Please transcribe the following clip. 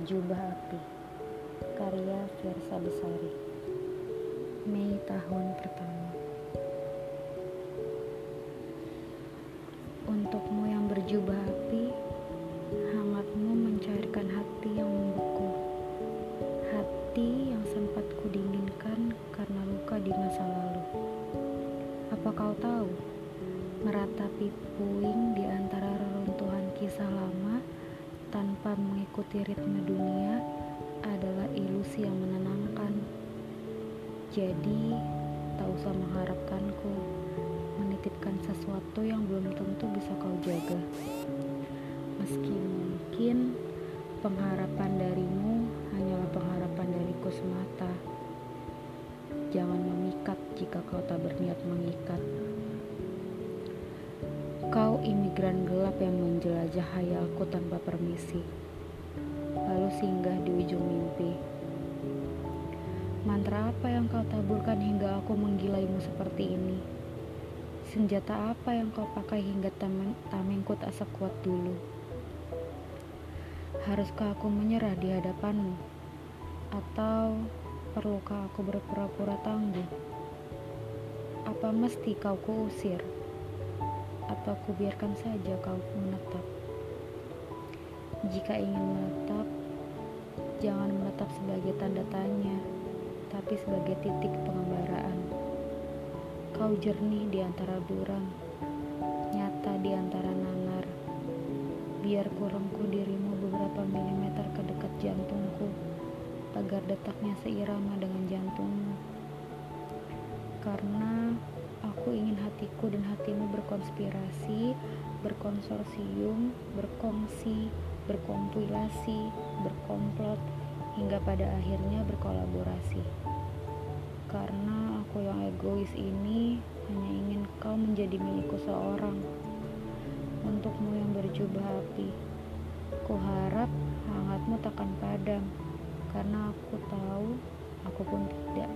berjubah api. Karya Fiersa Besari. Mei tahun pertama. Untukmu yang berjubah api Hangatmu mencairkan hati yang membeku. Hati yang sempat kudinginkan karena luka di masa lalu. Apa kau tahu? Meratapi puing di antara reruntuhan kisah lama tanpa mengikuti ritme dunia adalah ilusi yang menenangkan. Jadi, tak usah mengharapkanku menitipkan sesuatu yang belum tentu bisa kau jaga. Meski mungkin pengharapan darimu hanyalah pengharapan dariku semata. Jangan memikat jika kau tak berniat mengikat. Kau imigran gelap yang menjelajah hayalku tanpa permisi, lalu singgah di ujung mimpi. Mantra apa yang kau taburkan hingga aku menggilaimu seperti ini? Senjata apa yang kau pakai hingga tamengku tak sekuat dulu? Haruskah aku menyerah di hadapanmu? Atau perlukah aku berpura-pura tangguh? Apa mesti kau kuusir? Atau kubiarkan saja kau menetap. Jika ingin menetap, jangan menetap sebagai tanda tanya, tapi sebagai titik pengembaraan. Kau jernih di antara buram, nyata di antara nalar. Biar kurangku dirimu beberapa milimeter ke dekat jantungku, agar detaknya seirama dengan jantungmu. Karena Aku ingin hatiku dan hatimu berkonspirasi, berkonsorsium, berkongsi, berkompilasi, berkomplot, hingga pada akhirnya berkolaborasi. Karena aku yang egois ini hanya ingin kau menjadi milikku seorang. Untukmu yang berjubah api, ku harap hangatmu takkan padam, karena aku tahu aku pun tidak.